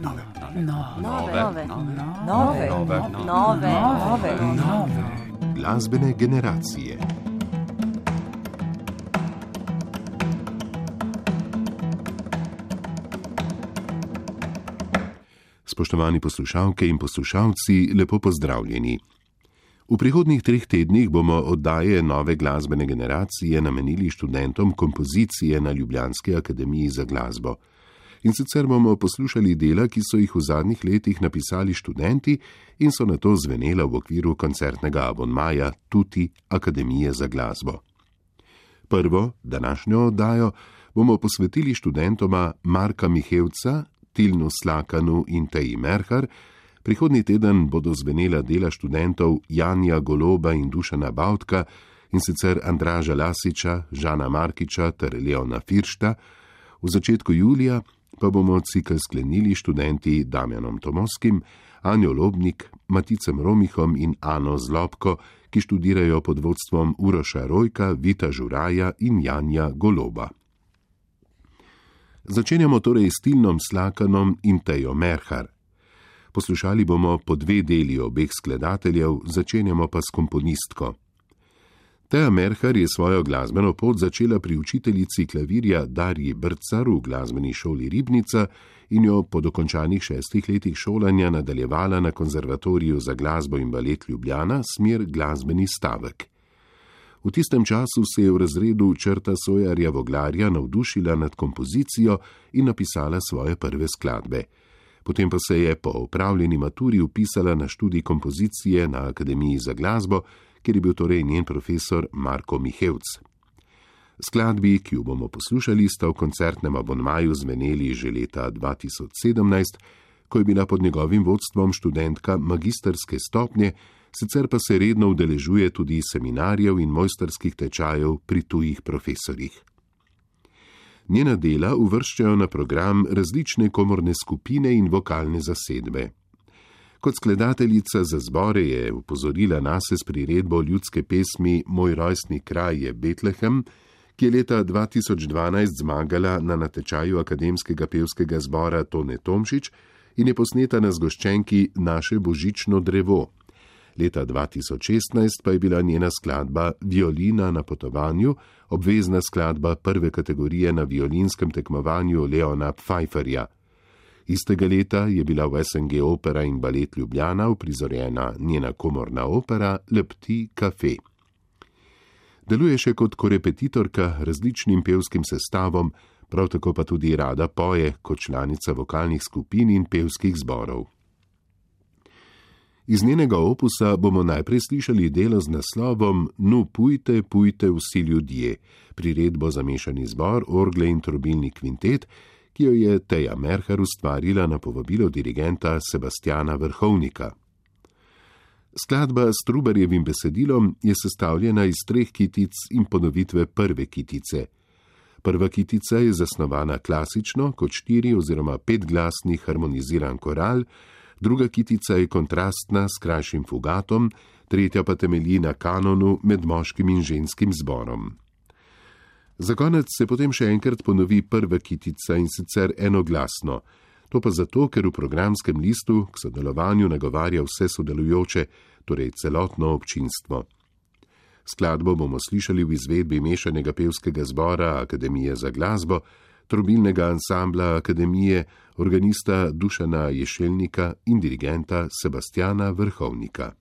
nove, nove, nove, nove, nove, Glasbene generacije. Spoštovani poslušalke in poslušalci, lepo pozdravljeni. V prihodnjih treh tednih bomo oddaje nove glasbene generacije namenili študentom kompozicije na Ljubljanski akademiji za glasbo. In sicer bomo poslušali dela, ki so jih v zadnjih letih napisali študenti in so na to zvenela v okviru koncertnega abonmaja Tuti Akademije za glasbo. Prvo, današnjo oddajo, bomo posvetili študentoma Marka Mihevca, Tilnu Slakanu in Teji Merhar, prihodnji teden bodo zvenela dela študentov Janja Goloba in Dušana Bautka in sicer Andraža Lasiča, Žana Markiča ter Leona Firšta, v začetku julija pa bomo cikl sklenili študenti Damjanom Tomoskim, Anjo Lobnik, Maticem Romihom in Ano Zlobko, ki študirajo pod vodstvom Uroša Rojka, Vita Žuraja in Janja Goloba. Začenjamo torej s Tilnom Slakanom in Tejo Merhar. Poslušali bomo po dve deli obeh skladateljev, začenjamo pa s komponistko. Teja Merhar je svojo glasbeno pot začela pri učiteljici klavirja Darji Brcar v glasbeni šoli Ribnica in jo po dokončanih šestih letih šolanja nadaljevala na konzervatoriju za glasbo in balet Ljubljana smer glasbeni stavek. V tistem času se je v razredu črta Sojarja Voglarja navdušila nad kompozicijo in napisala svoje prve skladbe. Potem pa se je po upravljeni maturi upisala na študij kompozicije na Akademiji za glasbo, kjer je bil torej njen profesor Marko Mihevc. Skladbi, ki jo bomo poslušali, sta v koncertnem abonmaju zveneli že leta 2017, ko je bila pod njegovim vodstvom študentka magisterske stopnje, sicer pa se redno udeležuje tudi seminarjev in mojsterskih tečajev pri tujih profesorjih. Njena dela uvrščajo na program različne komorne skupine in vokalne zasedbe. Kot skladateljica za zbore je upozorila nas s priredbo ljudske pesmi Moj rojstni kraj je Betlehem, ki je leta 2012 zmagala na natečaju Akademskega pevskega zbora Tone Tomšič in je posneta na zgoščenki Naše božično drevo. Leta 2016 pa je bila njena skladba Violina na potovanju, obvezna skladba prve kategorije na violinskem tekmovanju Leona Pfeifferja. Istega leta je bila v SNG opera in balet Ljubljana uprizorjena njena komorna opera Lepti Cafe. Deluje še kot korepetitorka različnim pevskim sestavom, prav tako pa tudi rada poje kot članica vokalnih skupin in pevskih zborov. Iz njenega opusa bomo najprej slišali delo z naslovom Nu pujte, pujte vsi ljudje, priredbo za mešani zbor, orgle in trobilni kvintet, ki jo je Teja Merher ustvarila na povabilo dirigenta Sebastiana Vrhovnika. Skladba s Trubarjevim besedilom je sestavljena iz treh kitic in ponovitve prve kitice. Prva kitica je zasnovana klasično, kot štiri oziroma petglasni harmoniziran koral, druga kitica je kontrastna s krajšim fugatom, tretja pa temelji na kanonu med moškim in ženskim zborom. Za konec se potem še enkrat ponovi prva kitica in sicer enoglasno. To pa zato, ker v programskem listu k sodelovanju nagovarja vse sodelujoče, torej celotno občinstvo. Skladbo bomo slišali v izvedbi mešanega pevskega zbora Akademije za glasbo, trobilnega ansambla Akademije, organista Dušana Ješelnika in dirigenta Sebastiana Vrhovnika.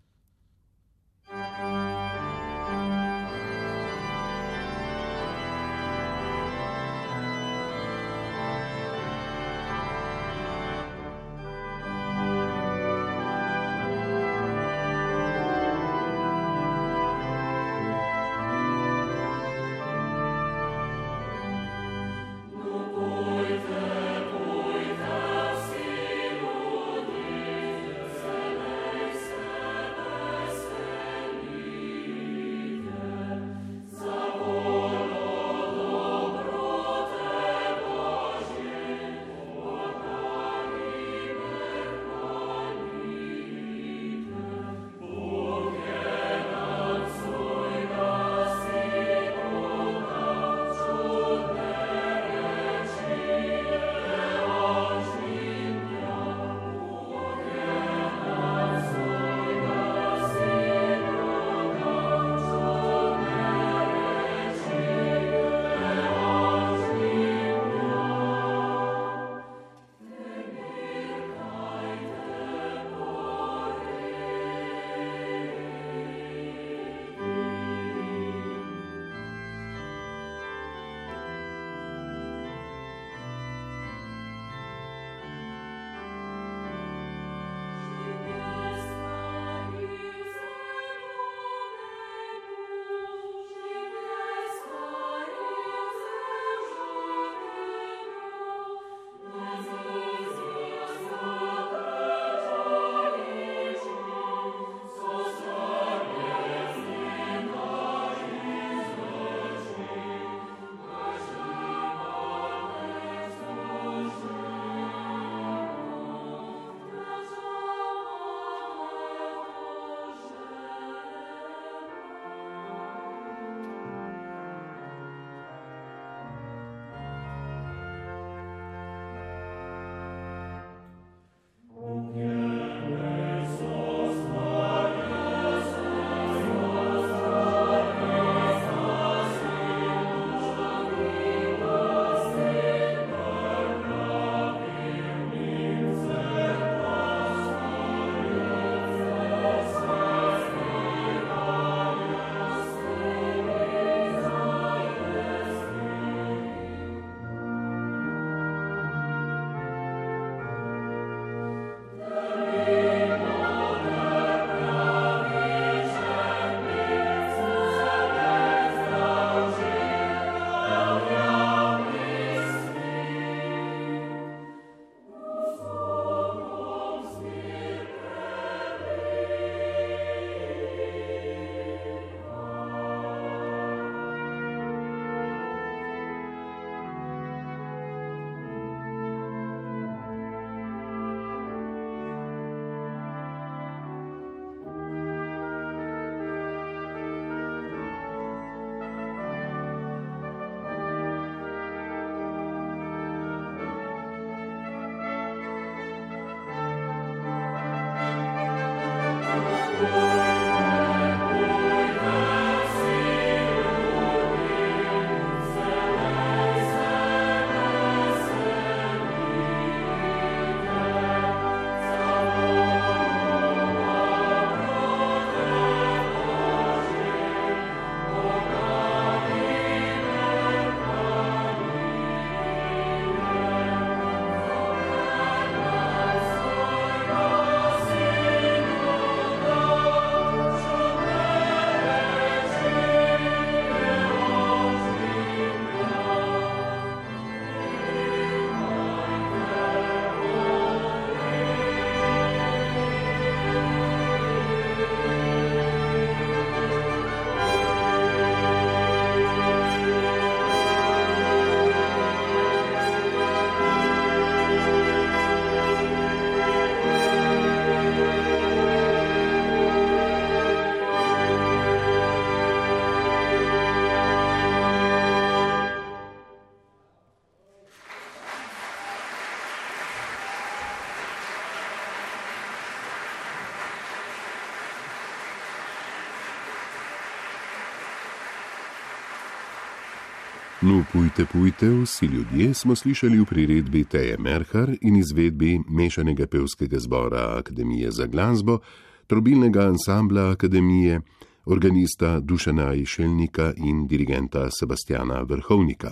No, pujte, pujte, vsi ljudje smo slišali v priredbi Teje Merhar in izvedbi mešanega pevskega zbora Akademije za glasbo, trobilnega ansambla Akademije, organista Dušana Išelnika in dirigenta Sebastiana Vrhovnika.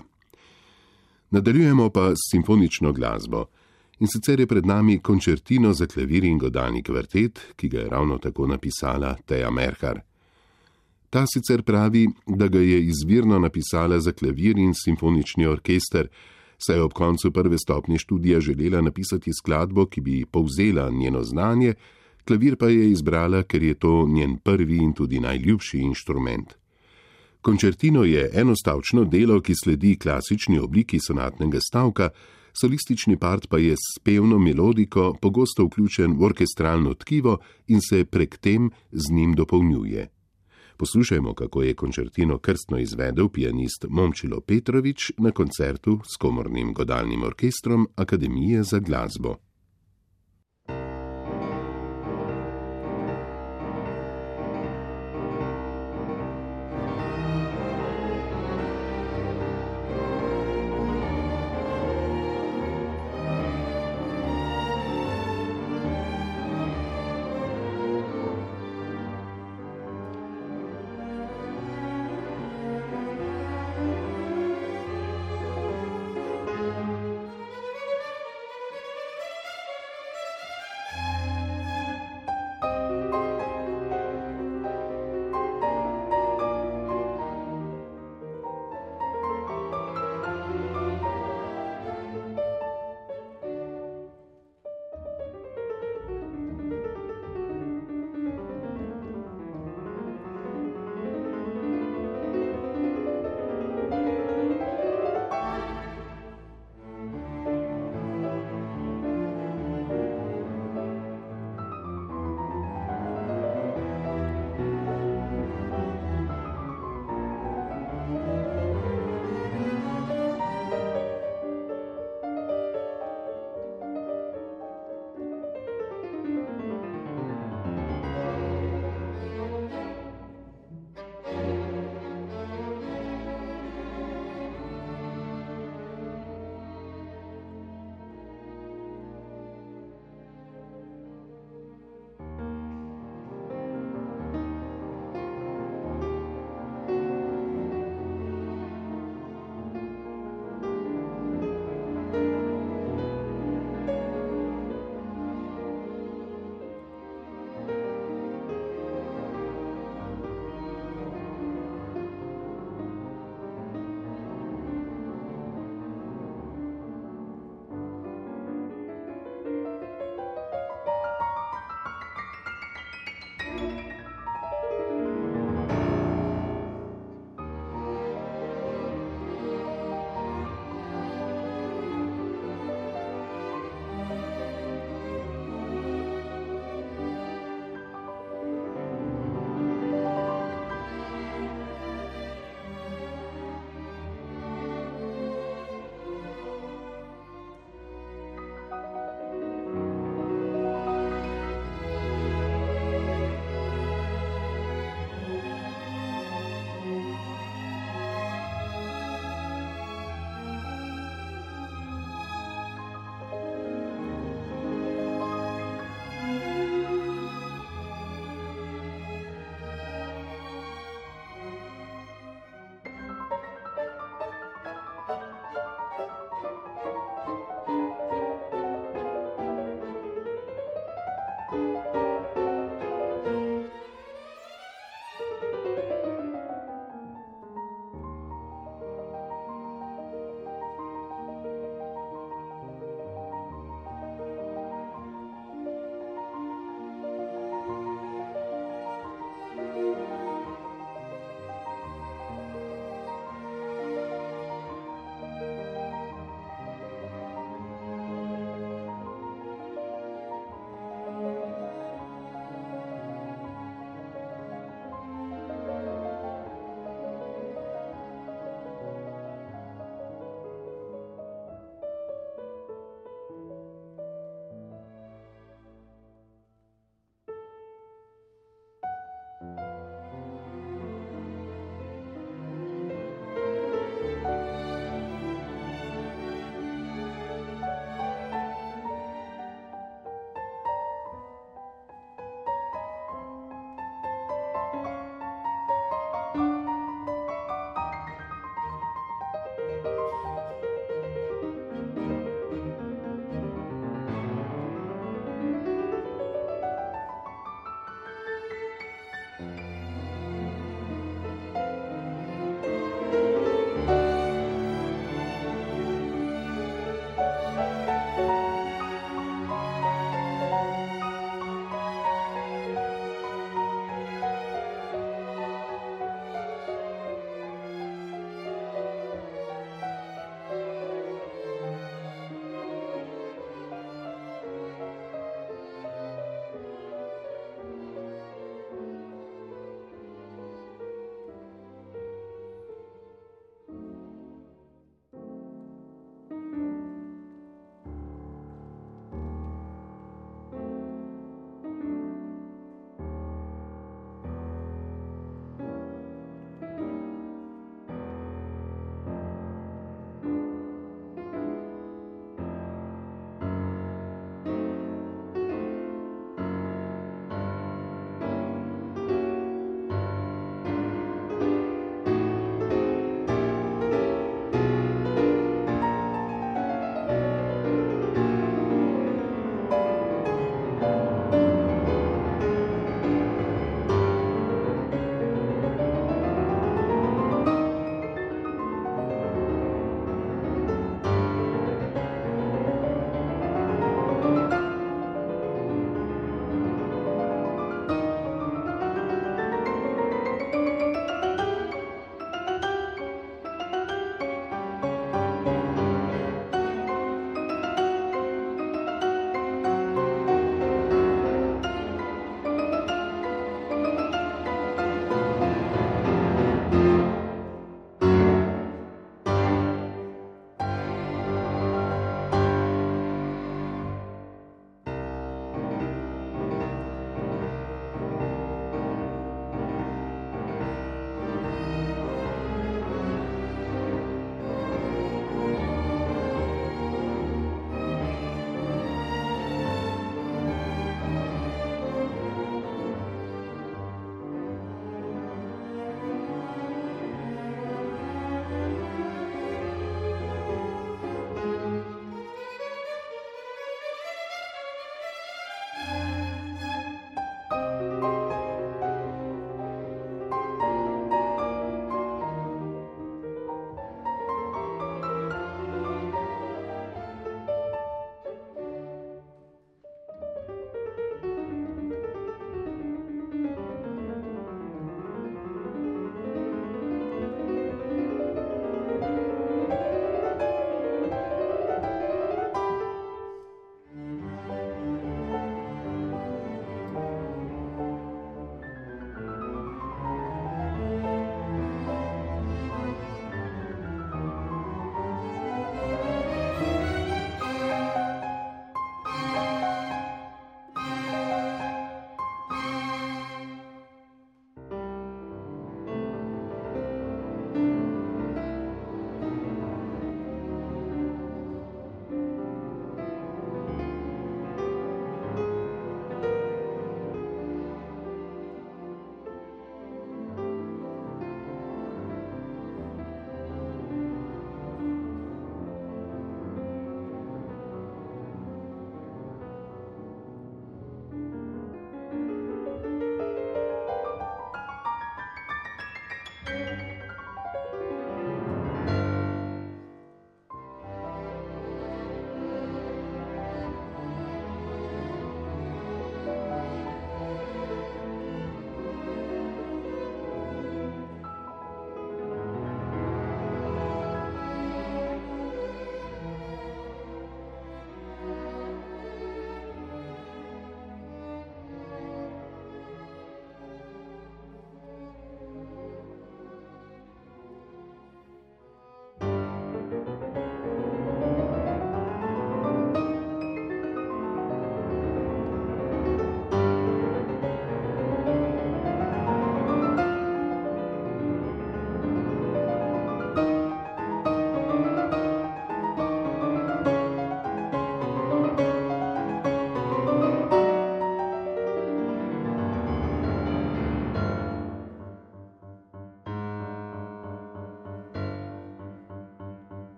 Nadaljujemo pa s simfonično glasbo in sicer je pred nami končertino za klavir in godalni kvartet, ki ga je ravno tako napisala Teja Merhar. Ta sicer pravi, da ga je izvirno napisala za klavir in simfonični orkester, saj je ob koncu prve stopnje študija želela napisati skladbo, ki bi povzela njeno znanje, klavir pa je izbrala, ker je to njen prvi in tudi najljubši inštrument. Končertino je enostavčno delo, ki sledi klasični obliki sonatnega stavka, solistični part pa je s pevno melodiko pogosto vključen v orkestralno tkivo in se prek tem z njim dopolnjuje. Poslušajmo, kako je končertino krstno izvedel pianist Momčilo Petrovič na koncertu s komornim godalnim orkestrom Akademije za glasbo.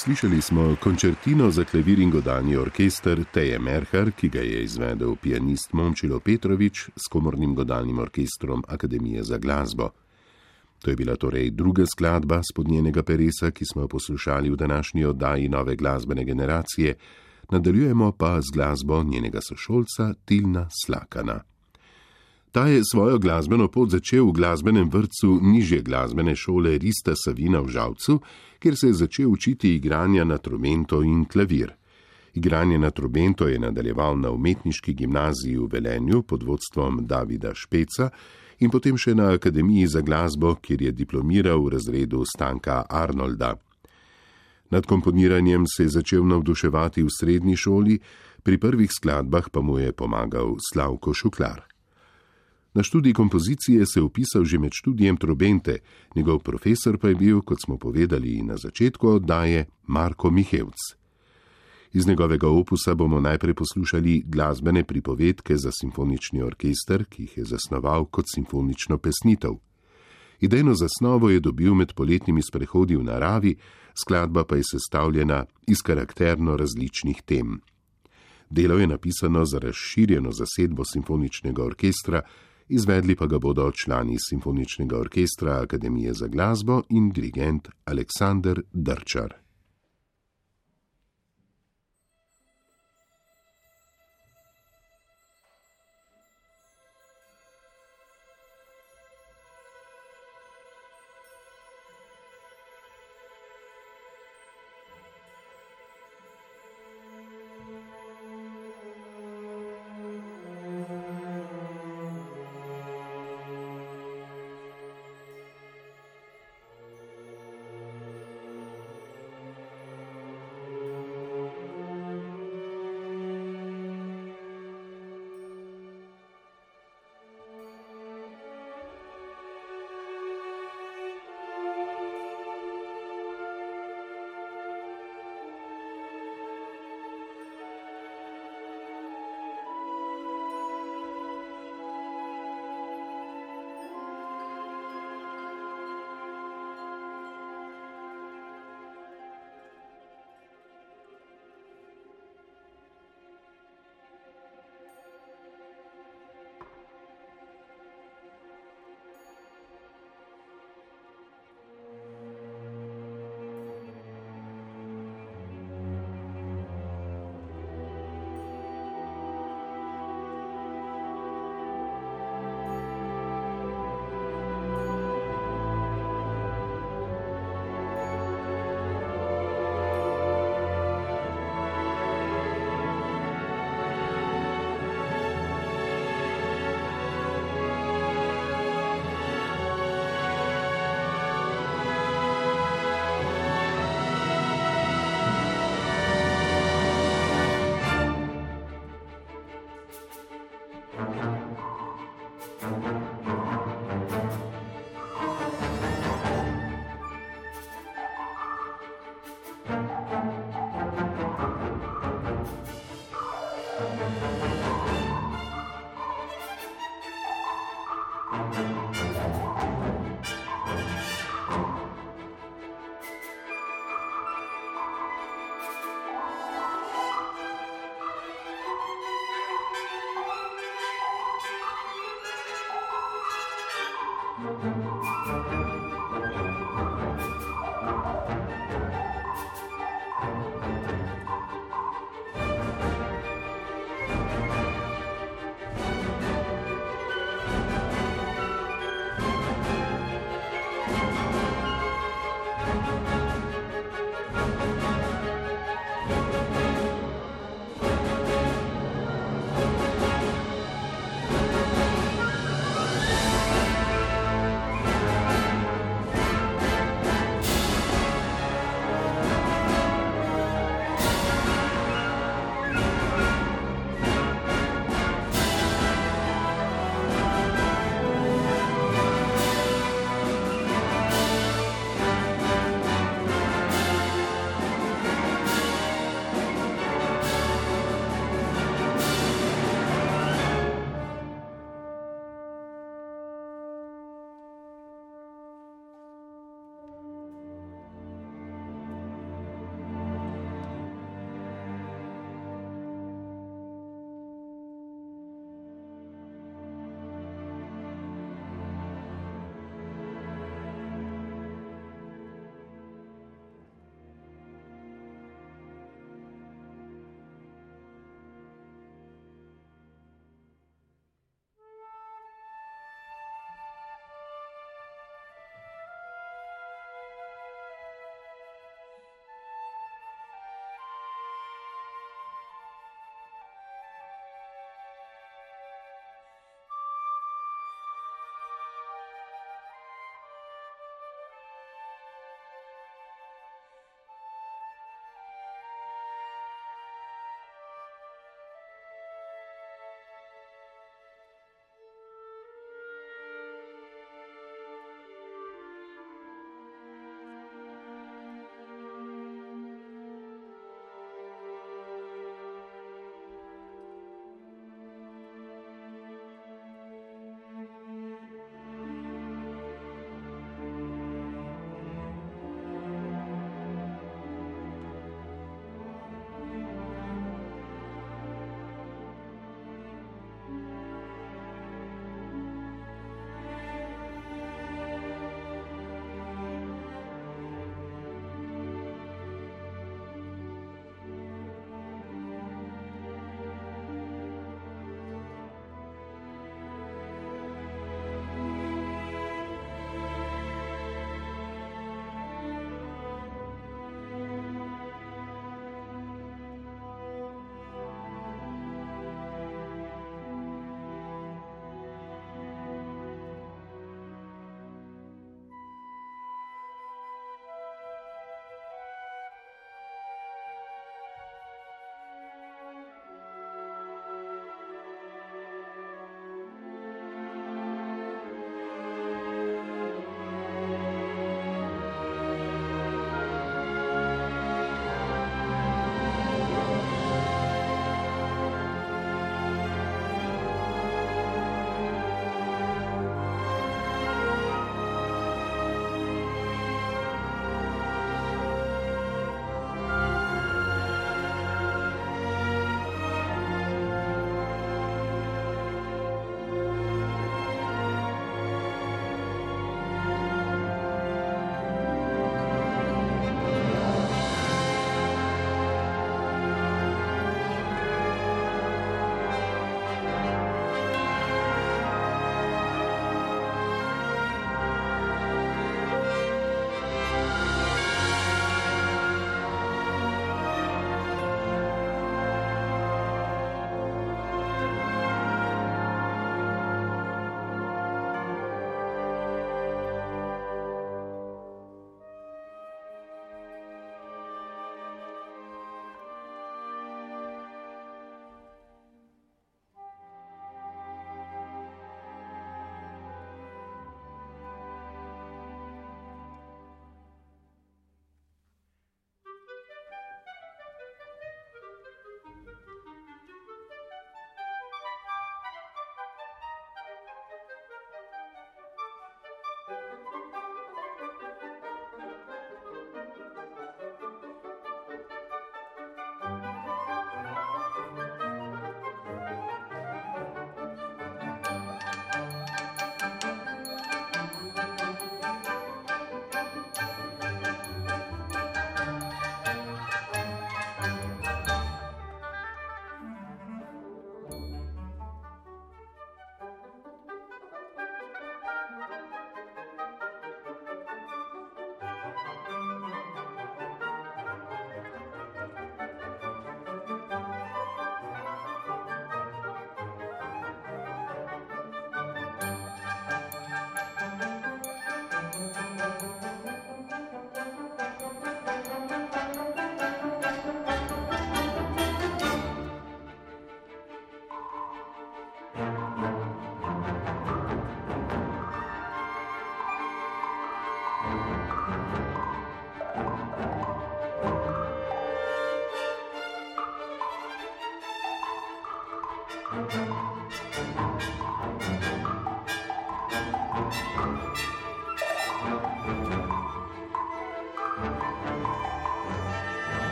Slišali smo končertino za klavir in godalni orkester Teje Merhar, ki ga je izvedel pianist Momčilo Petrovič s komornim godalnim orkestrom Akademije za glasbo. To je bila torej druga skladba spod njenega peresa, ki smo jo poslušali v današnji oddaji nove glasbene generacije, nadaljujemo pa z glasbo njenega sošolca Tilna Slakana. Ta je svojo glasbeno pot začel v glasbenem vrtu nižje glasbene šole Rista Savina v Žalcu, kjer se je začel učiti igranja na trobento in klavir. Igranje na trobento je nadaljeval na umetniški gimnaziji v Velenju pod vodstvom Davida Špeca in potem še na Akademiji za glasbo, kjer je diplomiral v razredu Stanka Arnolda. Nad komponiranjem se je začel navduševati v srednji šoli, pri prvih skladbah pa mu je pomagal Slavko Šuklar. Na študij kompozicije se je upisal že med študijem trobente, njegov profesor pa je bil, kot smo povedali na začetku oddaje, Marko Mihevc. Iz njegovega opusa bomo najprej poslušali glasbene pripovedke za simfonični orkester, ki jih je zasnoval kot simfonično pesnitev. Idejno zasnovo je dobil med poletnimi sprehodi v naravi, skladba pa je sestavljena iz karakterno različnih tem. Delo je napisano za razširjeno zasedbo simfoničnega orkestra, izvedli pa ga bodo člani Simfoničnega orkestra Akademije za glasbo in dirigent Aleksandr Drčar.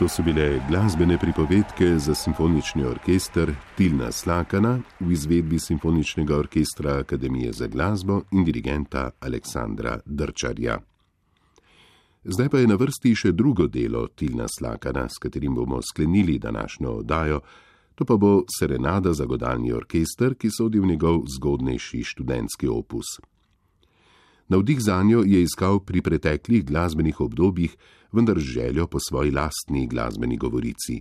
To so bile glasbene pripovedke za simfonični orkester Tilna Slakana v izvedbi Simfoničnega orkestra Akademije za glasbo in dirigenta Aleksandra Drčarja. Zdaj pa je na vrsti še drugo delo Tilna Slakana, s katerim bomo sklenili današnjo oddajo, to pa bo Serenada za godalni orkester, ki sodi v njegov zgodnejši študentski opus. Navdih za njo je iskal pri preteklih glasbenih obdobjih, vendar željo po svoji lastni glasbeni govorici.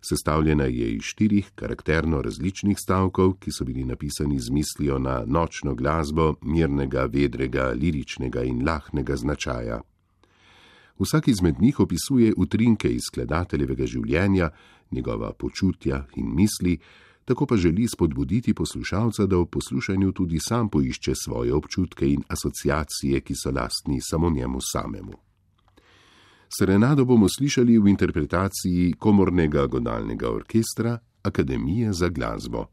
Sestavljena je iz štirih karakterno različnih stavkov, ki so bili napisani z mislijo na nočno glasbo mirnega, vedrega, liričnega in lahnega značaja. Vsak izmed njih opisuje utrinke iz skladateljevega življenja, njegova počutja in misli, tako pa želi spodbuditi poslušalca, da v poslušanju tudi sam poišče svoje občutke in asociacije, ki so lastni samo njemu samemu. Serenado bomo slišali v interpretaciji komornega godalnega orkestra Akademije za glasbo.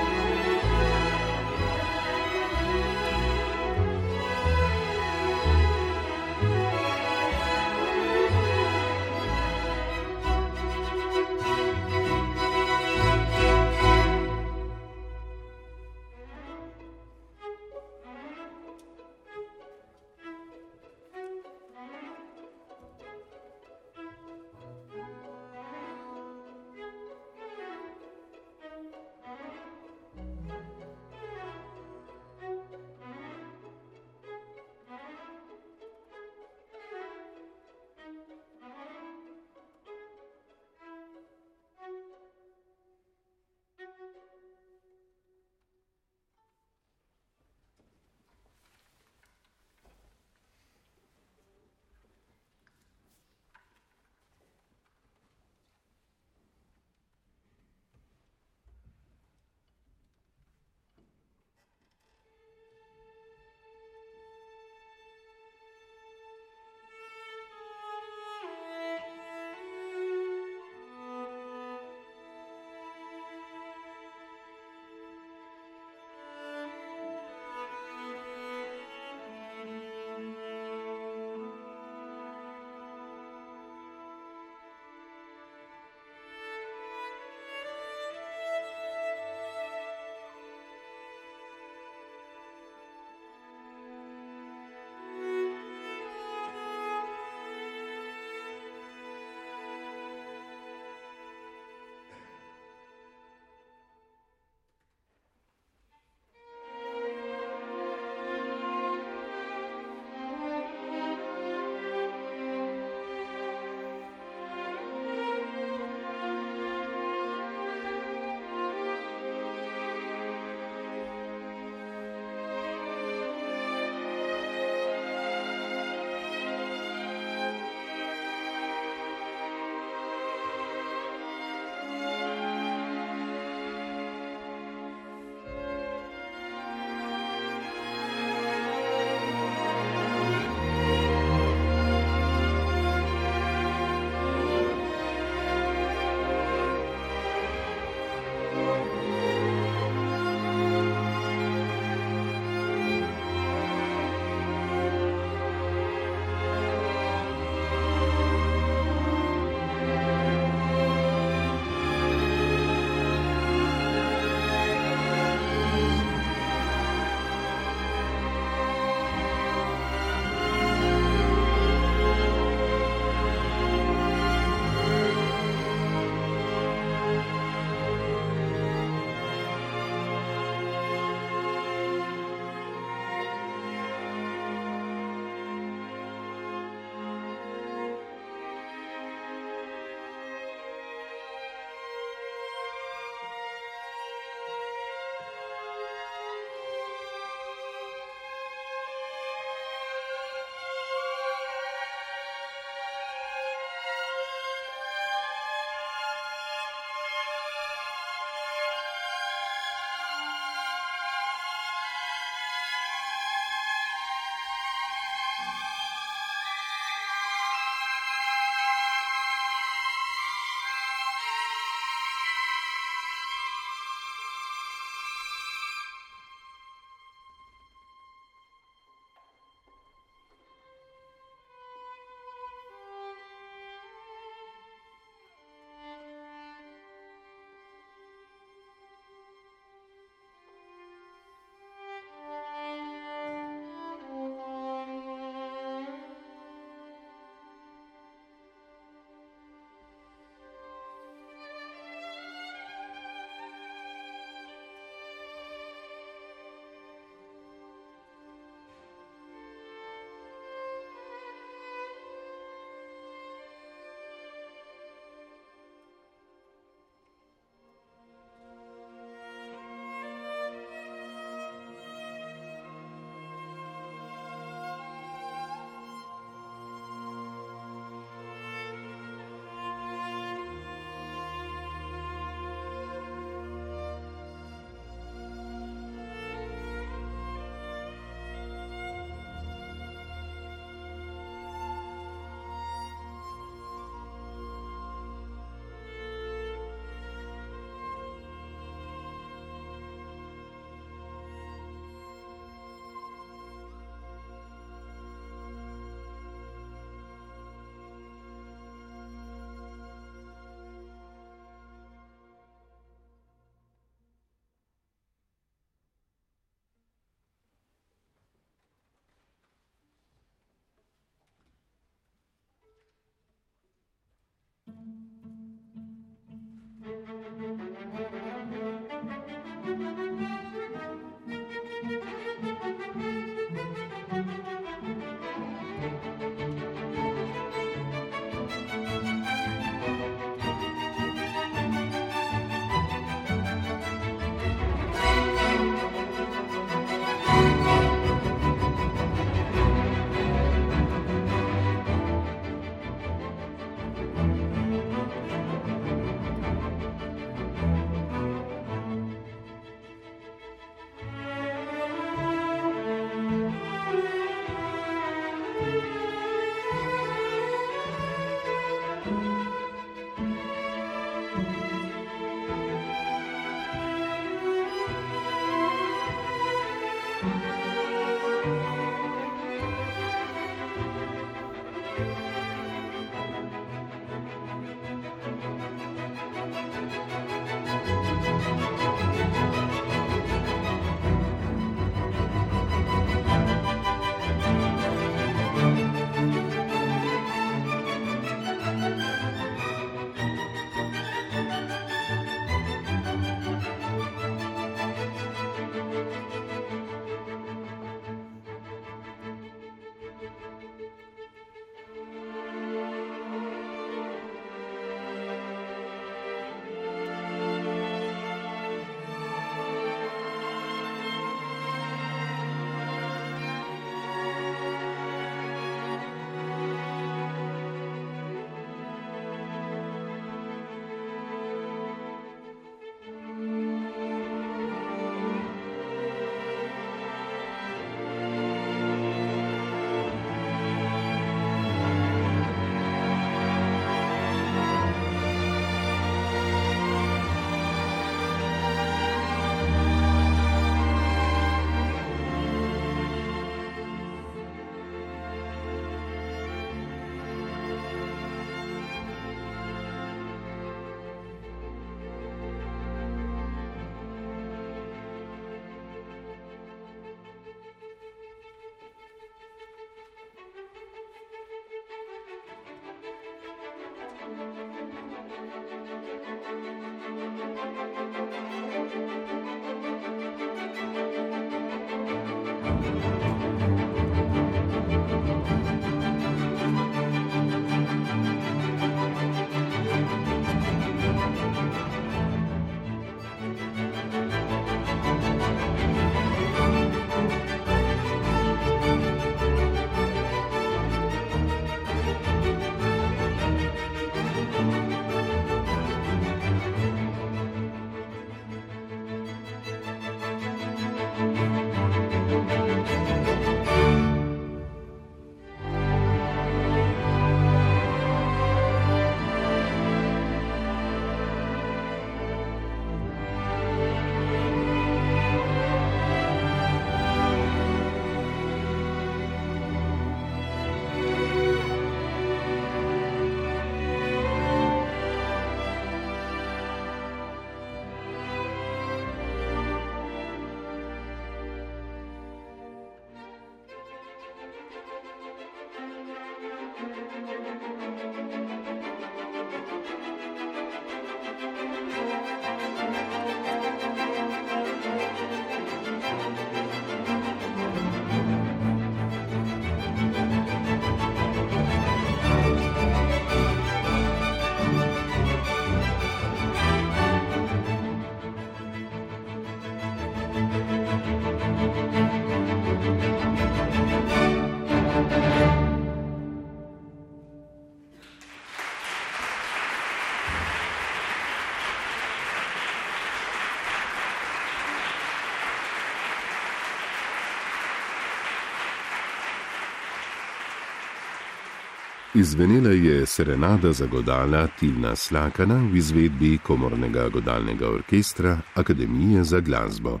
Izvenela je serenada za godala Tilna Slakana v izvedbi Komornega godalnega orkestra Akademije za glasbo.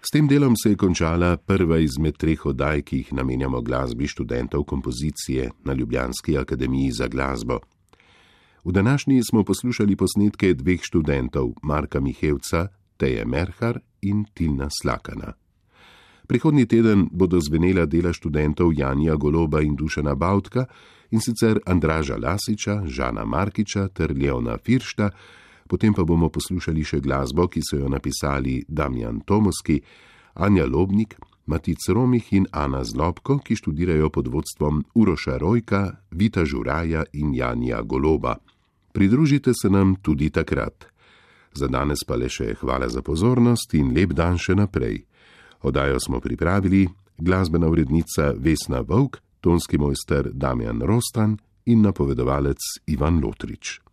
S tem delom se je končala prva izmed treh oddaj, ki jih namenjamo glasbi študentov kompozicije na Ljubljanski akademiji za glasbo. V današnji smo poslušali posnetke dveh študentov, Marka Mihevca, Teje Merhar in Tilna Slakana. Prihodnji teden bodo zvenela dela študentov Janja Goloba in Dušana Bautka, in sicer Andraža Lasiča, Žana Markiča ter Leona Firšta, potem pa bomo poslušali še glasbo, ki so jo napisali Damjan Tomoski, Anja Lobnik, Matic Romih in Ana Zlobko, ki študirajo pod vodstvom Uroša Rojka, Vita Žuraja in Janja Goloba. Pridružite se nam tudi takrat. Za danes pa le še hvala za pozornost in lep dan še naprej. Odajo smo pripravili glasbena urednica Vesna Vovk, tonski mojster Damjan Rostan in napovedovalec Ivan Lotrič.